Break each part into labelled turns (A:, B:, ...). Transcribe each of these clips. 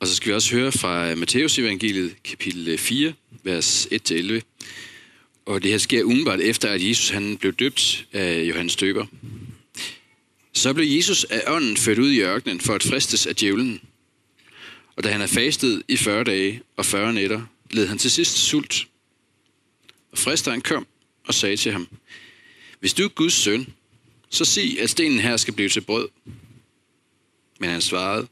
A: Og så skal vi også høre fra Matteus evangeliet, kapitel øh, 4, vers 1-11. Og det her sker umiddelbart efter, at Jesus han blev døbt af Johannes Døber. Så blev Jesus af ånden ført ud i ørkenen for at fristes af djævlen. Og da han havde fastet i 40 dage og 40 nætter, led han til sidst sult. Og fristeren kom og sagde til ham, Hvis du er Guds søn, så sig, at stenen her skal blive til brød. Men han svarede,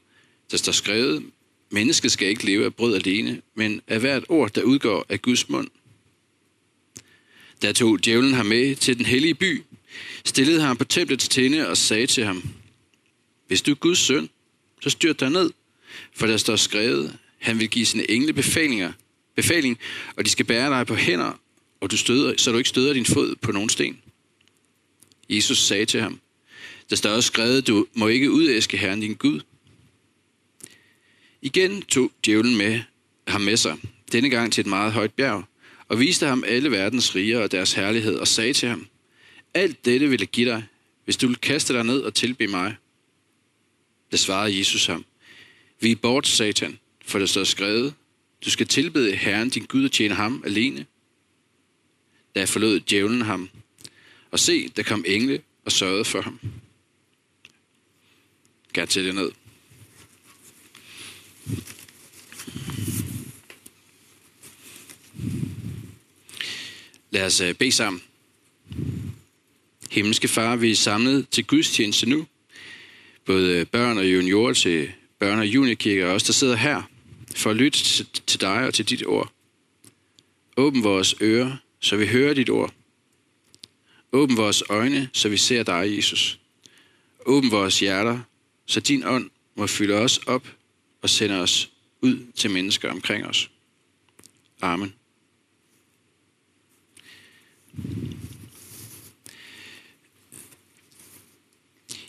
A: der står skrevet, mennesket skal ikke leve af brød alene, men af hvert ord, der udgår af Guds mund. Der tog djævlen ham med til den hellige by, stillede ham på templets tinde og sagde til ham, Hvis du er Guds søn, så styrt dig ned, for der står skrevet, han vil give sine engle befalinger, befaling, og de skal bære dig på hænder, og du støder, så du ikke støder din fod på nogen sten. Jesus sagde til ham, der står også skrevet, du må ikke udæske Herren din Gud. Igen tog djævlen med ham med sig, denne gang til et meget højt bjerg, og viste ham alle verdens riger og deres herlighed, og sagde til ham, alt dette vil jeg give dig, hvis du vil kaste dig ned og tilbe mig. Det svarede Jesus ham, vi er bort, satan, for der står skrevet, du skal tilbede Herren din Gud og tjene ham alene. Da forlod djævlen ham, og se, der kom engle og sørgede for ham. Kan jeg det ned? Lad os øh, bede sammen. Himmelske Far, vi er samlet til gudstjeneste nu. Både øh, børn og juniorer til børn- og juniorkirker og os, der sidder her, for at lytte til dig og til dit ord. Åbn vores ører, så vi hører dit ord. Åbn vores øjne, så vi ser dig, Jesus. Åbn vores hjerter, så din ånd må fylde os op og sende os ud til mennesker omkring os. Amen.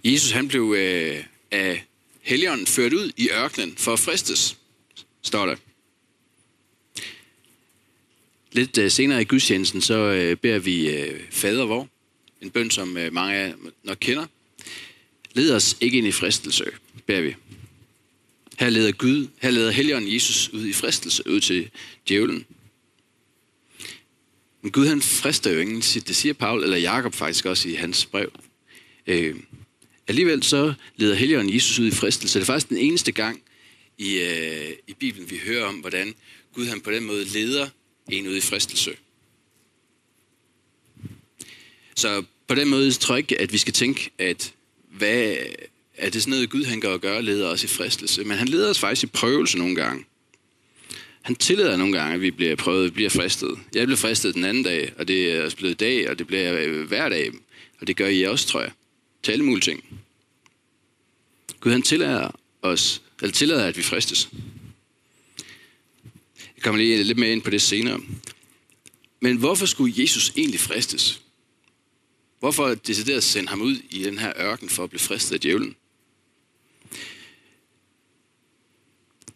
A: Jesus han blev øh, af Helligånden ført ud i ørkenen for at fristes, står der. Lidt øh, senere i gudstjenesten, så øh, beder vi øh, fader vor, en bøn, som øh, mange af jer nok kender. Led os ikke ind i fristelse, beder vi. Her leder Gud, her leder Helligånden Jesus ud i fristelse, ud til djævlen. Men Gud han frister jo ingen, det siger Paul, eller Jakob faktisk også i hans brev. Øh, alligevel så leder Helligånden Jesus ud i fristelse. Det er faktisk den eneste gang i, øh, i Bibelen, vi hører om, hvordan Gud han på den måde leder en ud i fristelse. Så på den måde tror jeg ikke, at vi skal tænke, at hvad, er det sådan noget, Gud han gør og gør, leder os i fristelse. Men han leder os faktisk i prøvelse nogle gange. Han tillader nogle gange, at vi bliver prøvet, vi bliver fristet. Jeg blev fristet den anden dag, og det er også blevet dag, og det bliver øh, hver dag. Og det gør I også, tror jeg. Til alle mulige ting. Gud han tillader os, eller tillader, at vi fristes. Jeg kommer lige lidt mere ind på det senere. Men hvorfor skulle Jesus egentlig fristes? Hvorfor decideret sende ham ud i den her ørken for at blive fristet af djævlen?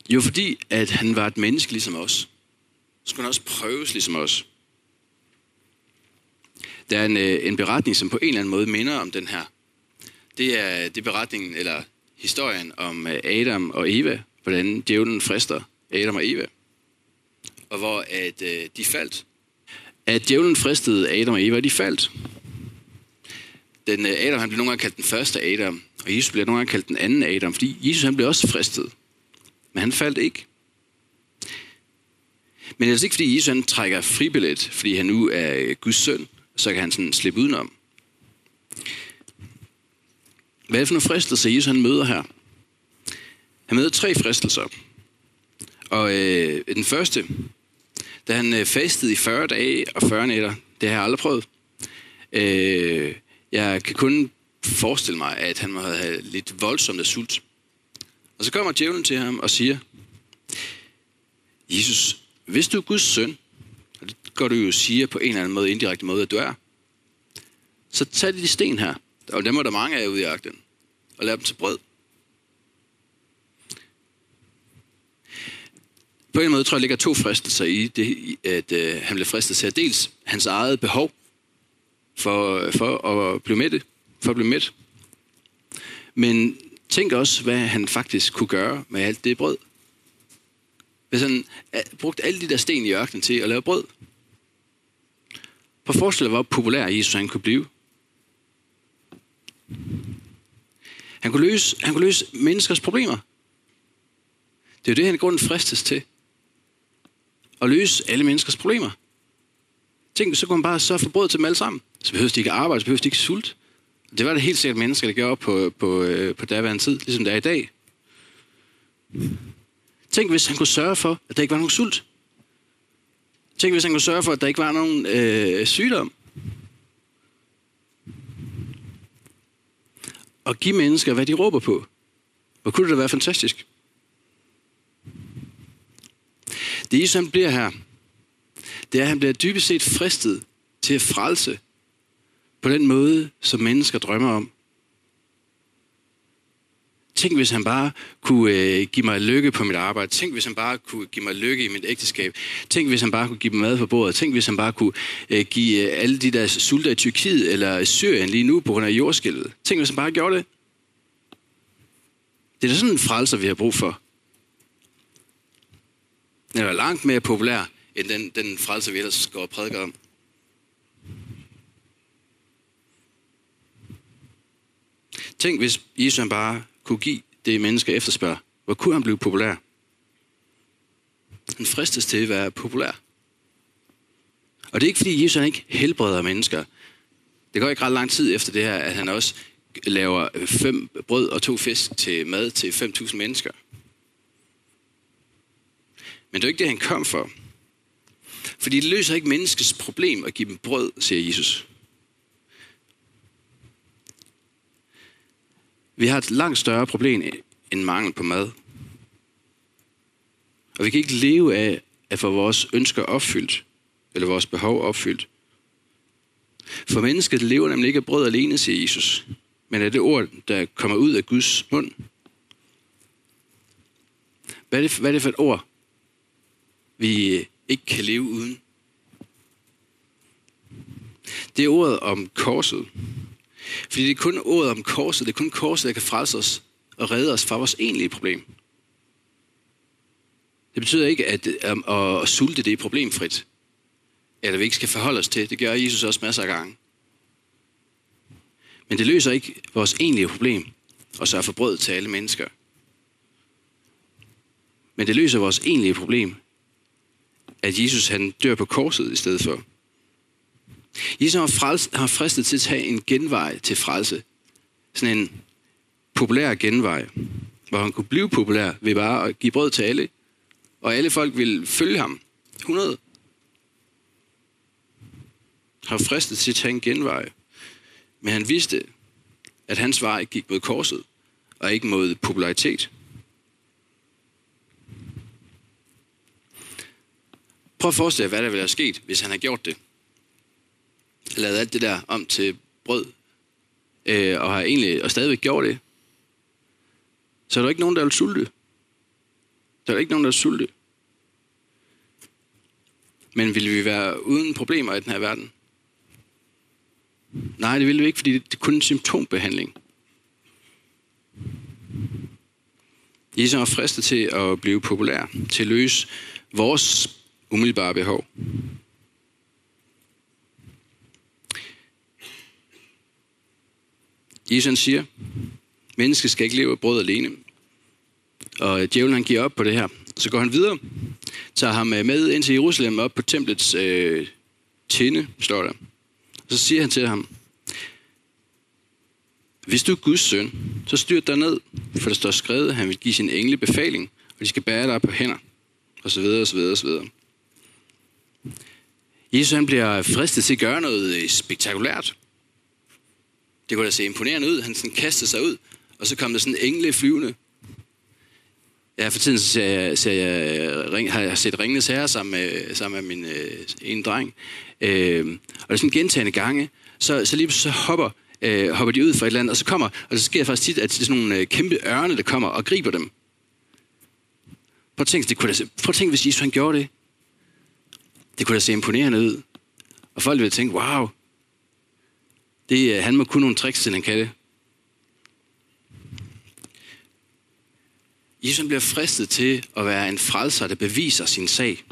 A: Jo, fordi at han var et menneske ligesom os. Så skulle han også prøves ligesom os. Der er en, øh, en beretning, som på en eller anden måde minder om den her. Det er, det er beretningen, eller historien om øh, Adam og Eva, hvordan djævlen frister Adam og Eva. Og hvor at øh, de faldt. At djævlen fristede Adam og Eva, og de faldt. Den, øh, Adam han blev nogle gange kaldt den første Adam, og Jesus bliver nogle gange kaldt den anden Adam, fordi Jesus han blev også fristet. Men han faldt ikke. Men det er altså ikke, fordi Jesus han trækker fribillet, fordi han nu er øh, Guds søn, så kan han sådan slippe udenom. Hvad er det for nogle fristelser, Jesus han møder her? Han møder tre fristelser. Og øh, den første, da han øh, fastede i 40 dage og 40 nætter, det har jeg aldrig prøvet. Øh, jeg kan kun forestille mig, at han må have lidt voldsomt af sult. Og så kommer djævlen til ham og siger, Jesus, hvis du er Guds søn, og det går du jo siger på en eller anden måde, indirekte måde, at du er, så tag de sten her, og dem var der mange af ude i ørkenen. og lad dem til brød. På en måde tror jeg, ligger to fristelser i det, at øh, han blev fristet til dels hans eget behov for, for at blive mæt, for at blive med. Men tænk også, hvad han faktisk kunne gøre med alt det brød. hvis han øh, brugte alle de der sten i ørkenen til at lave brød. På forestil dig, hvor populær Jesus han kunne blive. Han kunne løse, han kunne løse menneskers problemer. Det er jo det, han i grunden fristes til. At løse alle menneskers problemer. Tænk, så kunne man bare sørge for brød til dem alle sammen. Så behøver de ikke arbejde, så behøver de ikke sult. Det var det helt sikkert mennesker, der gjorde på, på, øh, på daværende tid, ligesom det er i dag. Tænk, hvis han kunne sørge for, at der ikke var nogen sult. Tænk, hvis han kunne sørge for, at der ikke var nogen øh, sygdom. At give mennesker, hvad de råber på. Hvor kunne det da være fantastisk? Det Jesus han bliver her, det er, at han bliver dybest set fristet til at frelse på den måde, som mennesker drømmer om. Tænk, hvis han bare kunne øh, give mig lykke på mit arbejde. Tænk, hvis han bare kunne give mig lykke i mit ægteskab. Tænk, hvis han bare kunne give mig mad på bordet. Tænk, hvis han bare kunne øh, give øh, alle de der sulter i Tyrkiet eller Syrien lige nu på grund af jordskælvet. Tænk, hvis han bare gjorde det. Det er da sådan en frelser, vi har brug for. Den er langt mere populær, end den, den frelser, vi ellers går og prædiker om. Tænk, hvis Jesus bare kunne give det, mennesker efterspørger. Hvor kunne han blive populær? Han fristes til at være populær. Og det er ikke, fordi Jesus han ikke helbreder mennesker. Det går ikke ret lang tid efter det her, at han også laver øh, fem brød og to fisk til mad til 5.000 mennesker. Men det er ikke det, han kom for. Fordi det løser ikke menneskets problem at give dem brød, siger Jesus. Vi har et langt større problem end mangel på mad. Og vi kan ikke leve af at få vores ønsker opfyldt, eller vores behov opfyldt. For mennesket lever nemlig ikke af brød alene, siger Jesus, men af det ord, der kommer ud af Guds mund. Hvad er det, hvad er det for et ord, vi ikke kan leve uden? Det er ordet om korset. Fordi det er kun ordet om korset, det er kun korset, der kan frelse os og redde os fra vores egentlige problem. Det betyder ikke, at, at, at, at sulte det er problemfrit. Eller vi ikke skal forholde os til. Det gør Jesus også masser af gange. Men det løser ikke vores egentlige problem at sørge for brød til alle mennesker. Men det løser vores egentlige problem, at Jesus han dør på korset i stedet for. Jesus har, frelst, har fristet til at tage en genvej til frelse. Sådan en populær genvej, hvor han kunne blive populær ved bare at give brød til alle. Og alle folk ville følge ham. 100 har fristet til at tage en genvej. Men han vidste, at hans vej gik mod korset, og ikke mod popularitet. Prøv at forestille jer, hvad der ville have sket, hvis han havde gjort det lavet alt det der om til brød, øh, og har egentlig og stadigvæk gjort det, så er der ikke nogen, der vil sulte. Der er ikke nogen, der vil sulte. Men vil vi være uden problemer i den her verden? Nej, det vil vi ikke, fordi det er kun en symptombehandling. Jesus er fristet til at blive populær, til at løse vores umiddelbare behov. Jesus siger, mennesket skal ikke leve af brød alene. Og øh, djævlen han giver op på det her. Så går han videre, tager ham øh, med ind til Jerusalem op på templets øh, tinde, står der. Og så siger han til ham, hvis du er Guds søn, så styr dig ned, for der står skrevet, at han vil give sin engle befaling, og de skal bære dig på hænder, og så videre, og så videre, og så videre. Jesus han bliver fristet til at gøre noget øh, spektakulært. Det kunne da se imponerende ud. Han sådan kastede sig ud, og så kom der sådan en engle flyvende. Ja, for tiden så ser jeg, ser jeg, ring, har jeg set Ringenes Herre sammen med, sammen med min øh, ene dreng. Øh, og det er sådan gentagende gange. Så, så lige så hopper, øh, hopper de ud fra et eller andet, og så kommer, og så sker det faktisk tit, at det er sådan nogle øh, kæmpe ørne, der kommer og griber dem. Prøv at tænke, det kunne da, prøv at tænke hvis Jesus han gjorde det. Det kunne da se imponerende ud. Og folk ville tænke, wow, det, øh, han må kunne nogle tricks, til han kan det. Jesus bliver fristet til at være en frelser, der beviser sin sag.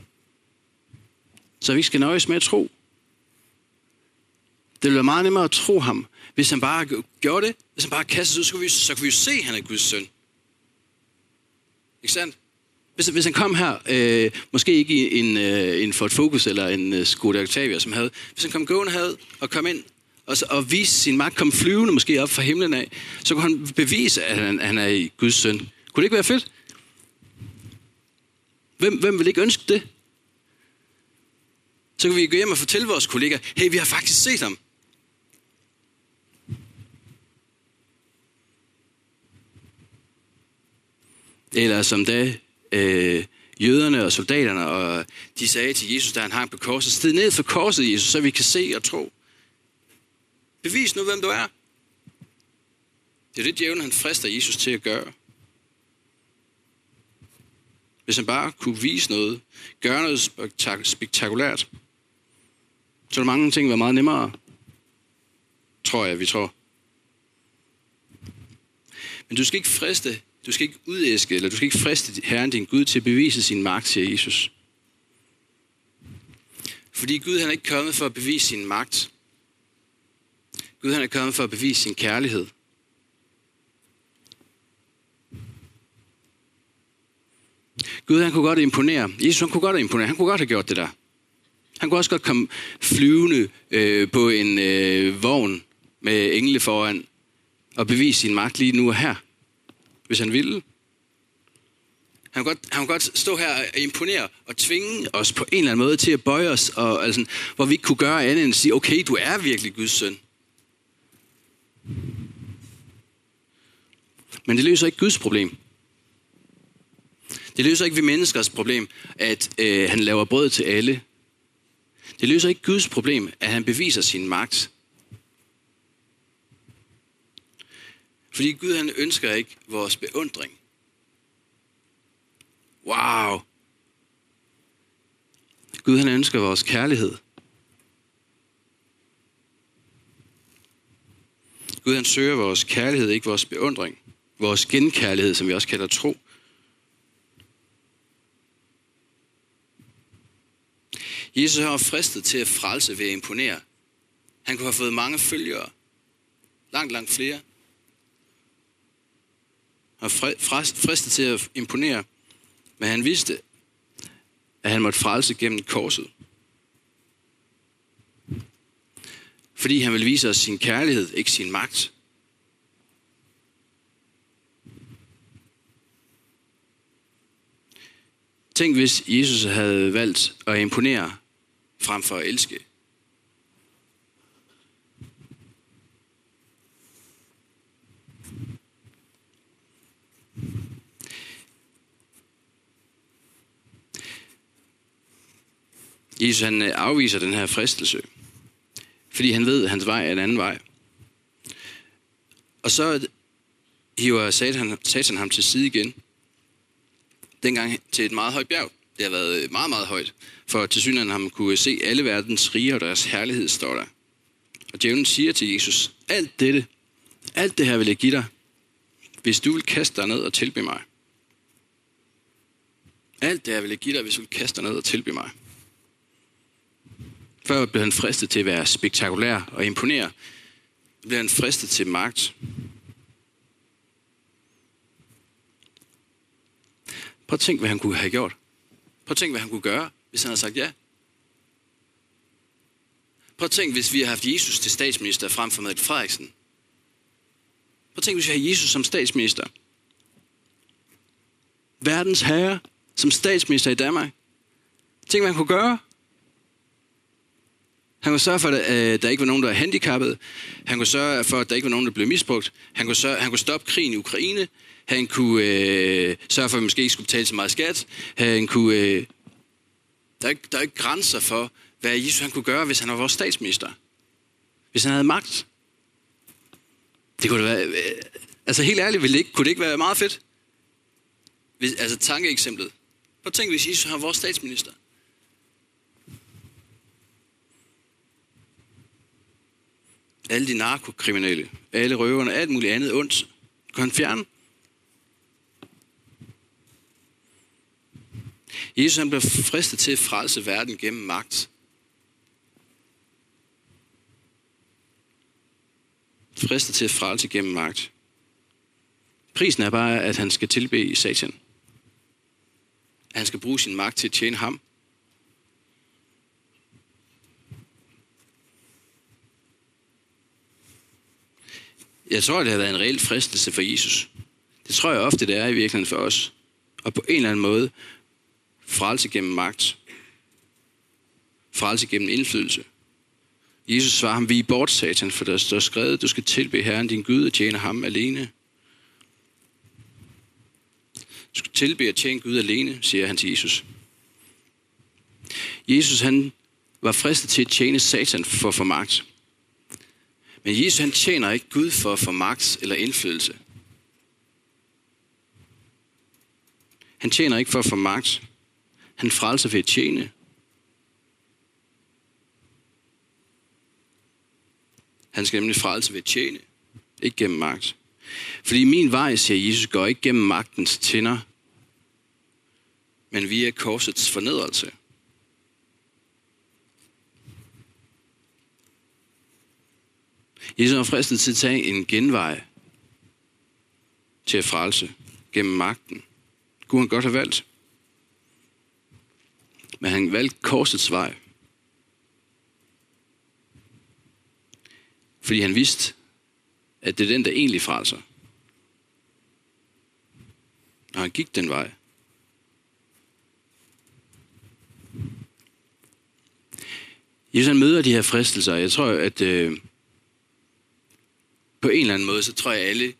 A: Så vi skal nøjes med at tro. Det ville være meget nemmere at tro ham, hvis han bare gjorde det. Hvis han bare kastede ud, så kunne vi, så kunne vi jo se, at han er Guds søn. Ikke sandt? Hvis, hvis han kom her, øh, måske ikke i en, øh, en Ford Focus eller en øh, Skoda Octavia, som havde, hvis han kom gående havde og kom ind og, så, og vise sin magt, komme flyvende måske op fra himlen af, så kunne han bevise, at han, han er Guds søn. Kunne det ikke være fedt? Hvem, hvem vil ikke ønske det? Så kan vi gå hjem og fortælle vores kollegaer, hey, vi har faktisk set ham. Eller som da øh, jøderne og soldaterne, og de sagde til Jesus, da han hang på korset, sted ned for korset, Jesus, så vi kan se og tro. Bevis nu, hvem du er. Det er det, djævlen han frister Jesus til at gøre. Hvis han bare kunne vise noget, gøre noget spektakulært, så ville mange ting, være meget nemmere, tror jeg, vi tror. Men du skal ikke friste du skal ikke udæske, eller du skal ikke friste Herren din Gud til at bevise sin magt, siger Jesus. Fordi Gud han er ikke kommet for at bevise sin magt. Gud han er kommet for at bevise sin kærlighed. Gud han kunne godt imponere. Jesus han kunne godt imponere. Han kunne godt have gjort det der. Han kunne også godt komme flyvende øh, på en øh, vogn med engle foran og bevise sin magt lige nu og her hvis han ville. Han kunne, godt, han kunne godt stå her og imponere og tvinge os på en eller anden måde til at bøje os, og, altså, hvor vi ikke kunne gøre andet end at sige, okay, du er virkelig Guds søn. Men det løser ikke Guds problem. Det løser ikke vi menneskers problem, at øh, han laver brød til alle. Det løser ikke Guds problem, at han beviser sin magt. Fordi Gud han ønsker ikke vores beundring. Wow! Gud han ønsker vores kærlighed. Gud han søger vores kærlighed, ikke vores beundring. Vores genkærlighed, som vi også kalder tro. Jesus har fristet til at frelse ved at imponere. Han kunne have fået mange følgere. Langt, langt flere Har fristet til at imponere, men han vidste, at han måtte frelse gennem korset. Fordi han vil vise os sin kærlighed, ikke sin magt. Tænk, hvis Jesus havde valgt at imponere frem for at elske. Jesus han øh, afviser den her fristelse, fordi han ved, at hans vej er en anden vej. Og så hiver Satan, Satan ham til side igen. Dengang til et meget højt bjerg. Det har været meget, meget højt. For til synligheden ham kunne se alle verdens rige og deres herlighed, står der. Og djævlen siger til Jesus, alt dette, alt det her vil jeg give dig, hvis du vil kaste dig ned og tilbe mig. Alt det her vil jeg give dig, hvis du vil kaste dig ned og tilbe mig. Før blev han fristet til at være spektakulær og imponere. Nu blev han fristet til magt. Prøv at tænk, hvad han kunne have gjort. Prøv at tænk, hvad han kunne gøre, hvis han havde sagt ja. Prøv at tænk, hvis vi har haft Jesus til statsminister frem for Mette Frederiksen. Prøv at tænk, hvis vi har Jesus som statsminister. Verdens herre som statsminister i Danmark. Tænk, hvad han kunne gøre. Han kunne sørge for, at øh, der ikke var nogen, der var handicappet. Han kunne sørge for, at der ikke var nogen, der blev misbrugt. Han kunne, sørge, han kunne stoppe krigen i Ukraine. Han kunne øh, sørge for, at vi måske ikke skulle betale så meget skat. Han kunne... Øh, der, er ikke, der er ikke grænser for, hvad Jesus han kunne gøre, hvis han var vores statsminister. Hvis han havde magt. Det kunne det være... Øh, altså helt ærligt, ville det ikke, kunne det ikke være meget fedt? Hvis, altså tankeeksemplet. Prøv at tænke, hvis Jesus var vores statsminister. Alle de narkokriminelle, alle røverne, alt muligt andet ondt, kan han fjerne. Jesus han blev fristet til at frelse verden gennem magt. Fristet til at frelse gennem magt. Prisen er bare, at han skal tilbe i satan. At han skal bruge sin magt til at tjene ham. Jeg tror, det har været en reel fristelse for Jesus. Det tror jeg ofte, det er i virkeligheden for os. Og på en eller anden måde frelse gennem magt. Frelse gennem indflydelse. Jesus svarer ham, vi er bort, satan, for der står skrevet, du skal tilbe Herren din Gud og tjene ham alene. Du skal tilbe og tjene Gud alene, siger han til Jesus. Jesus han var fristet til at tjene Satan for at få magt. Men Jesus han tjener ikke Gud for at få magt eller indflydelse. Han tjener ikke for at få magt. Han frelser ved at tjene. Han skal nemlig frelse ved at tjene, ikke gennem magt. Fordi min vej, siger Jesus, går ikke gennem magtens tænder, men via korsets fornedrelse. Jesus var fristet til at tage en genvej til at frelse gennem magten. Kunne han godt have valgt. Men han valgte korsets vej. Fordi han vidste, at det er den, der egentlig frelser. Og han gik den vej. Jesus han møder de her fristelser. Jeg tror, at øh, på en eller anden måde, så tror jeg, alle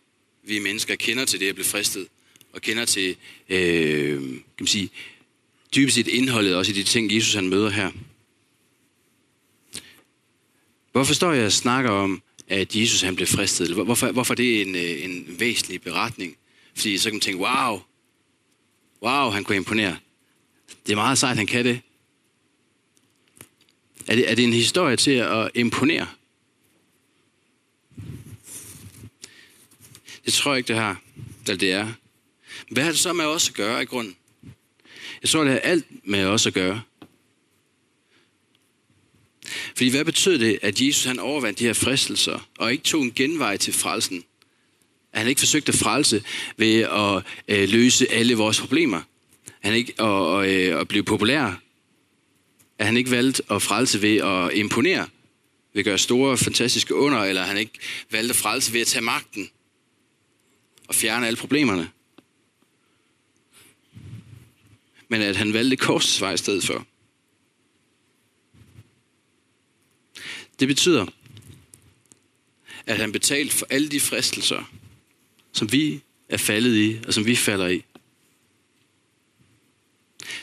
A: vi mennesker kender til det at blive fristet. Og kender til, øh, kan man sige, dybest set indholdet også i de ting, Jesus han møder her. Hvorfor står jeg og snakker om, at Jesus han blev fristet? Hvorfor, hvorfor det er en, øh, en væsentlig beretning? Fordi så kan man tænke, wow, wow, han kunne imponere. Det er meget sejt, han kan det. Er det, er det en historie til at imponere? Jeg tror jeg ikke, det har. Eller det er. Hvad har det så med os at gøre i grunden? Jeg tror, det har alt med os at gøre. Fordi hvad betød det, at Jesus han overvandt de her fristelser, og ikke tog en genvej til frelsen? At han ikke forsøgte at frelse ved at øh, løse alle vores problemer? Han ikke og, og, øh, at blive populær? At han ikke valgte at frelse ved at imponere? Ved at gøre store, fantastiske under? Eller han ikke valgte at frelse ved at tage magten? Og fjerne alle problemerne? Men at han valgte korsets vej i stedet for. Det betyder, at han betalte for alle de fristelser, som vi er faldet i, og som vi falder i.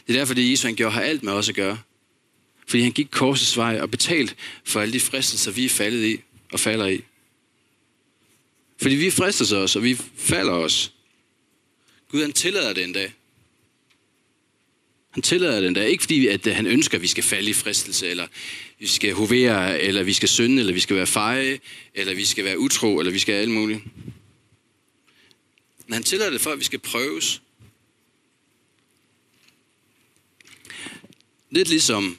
A: Det er derfor, det Jesus han gjorde, har alt med os at gøre. Fordi han gik korsets vej og betalt for alle de fristelser, vi er faldet i og falder i. Fordi vi fristes os, og vi falder os. Gud han tillader det en dag. Han tillader det der. Ikke fordi, at øh, han ønsker, at vi skal falde i fristelse, eller vi skal hovere, eller vi skal synde, eller vi skal være feje, eller vi skal være utro, eller vi skal alt muligt. Men han tillader det for, at vi skal prøves. Lidt ligesom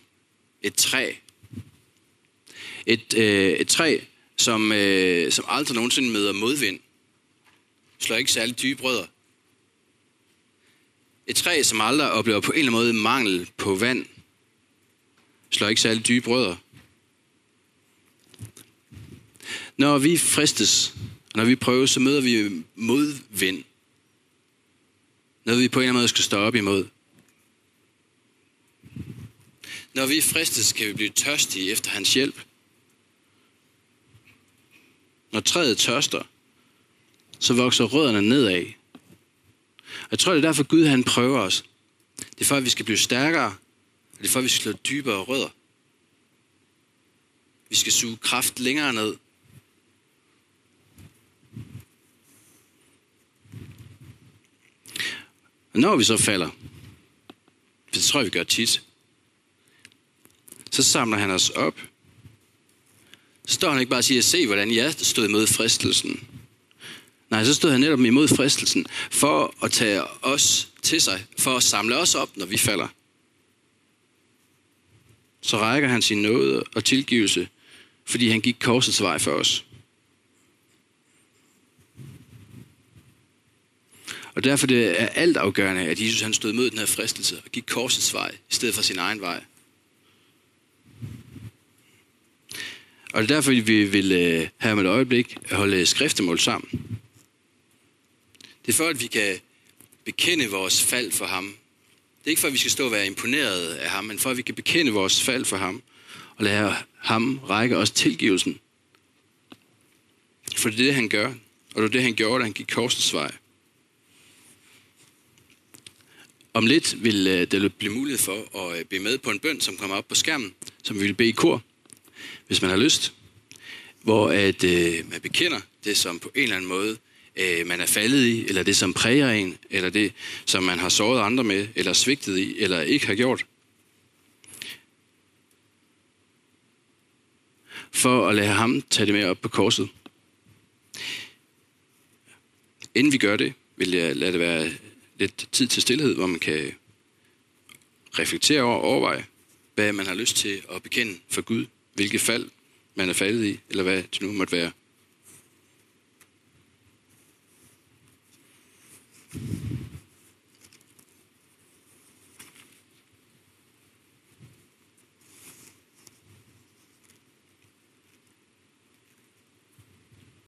A: et træ. Et, øh, et træ, som, øh, som aldrig nogensinde møder modvind. Slår ikke særlig dybe rødder. Et træ, som aldrig oplever på en eller anden måde mangel på vand, slår ikke særlig dybe rødder. Når vi fristes, og når vi prøver, så møder vi modvind. Noget vi på en eller anden måde skal stå op imod. Når vi fristes, kan vi blive tørstige efter hans hjælp. Når træet tørster, så vokser rødderne nedad. Og jeg tror, det er derfor, Gud han prøver os. Det er for, at vi skal blive stærkere. Og det er for, at vi skal slå dybere rødder. Vi skal suge kraft længere ned. Og når vi så falder, for det tror jeg, vi gør tit, så samler han os op. Så står han ikke bare og siger, se hvordan jeg stod imod fristelsen. Nej, så stod han netop imod fristelsen for at tage os til sig, for at samle os op, når vi falder. så rækker han sin nåde og tilgivelse, fordi han gik korsets vej for os. Og derfor det er alt afgørende, at Jesus han stod mod den her fristelse og gik korsets vej, i stedet for sin egen vej. Og det er derfor, vi vil øh, her med et øjeblik holde skriftemål sammen. Det er for, at vi kan bekende vores fald for ham. Det er ikke for, at vi skal stå og være imponeret af ham, men for, at vi kan bekende vores fald for ham og lade ham række os tilgivelsen. For det er det, han gør. Og det er det, han gjorde, da han gik korsets vej. Om lidt vil øh, det blive mulighed for at øh, blive med på en bøn, som kommer op på skærmen, som vi vil bede i kor, hvis man har lyst. Hvor at øh, man bekender det, som på en eller anden måde øh, man er faldet i, eller det, som præger en, eller det, som man har såret andre med, eller svigtet i, eller ikke har gjort. For at lade ham tage det med op på korset. Inden vi gør det, vil jeg lade det være lidt tid til stillhed, hvor man kan reflektere over og overveje, hvad man har lyst til at bekende for Gud, hvilket fald man er faldet i, eller hvad det nu måtte være. thank you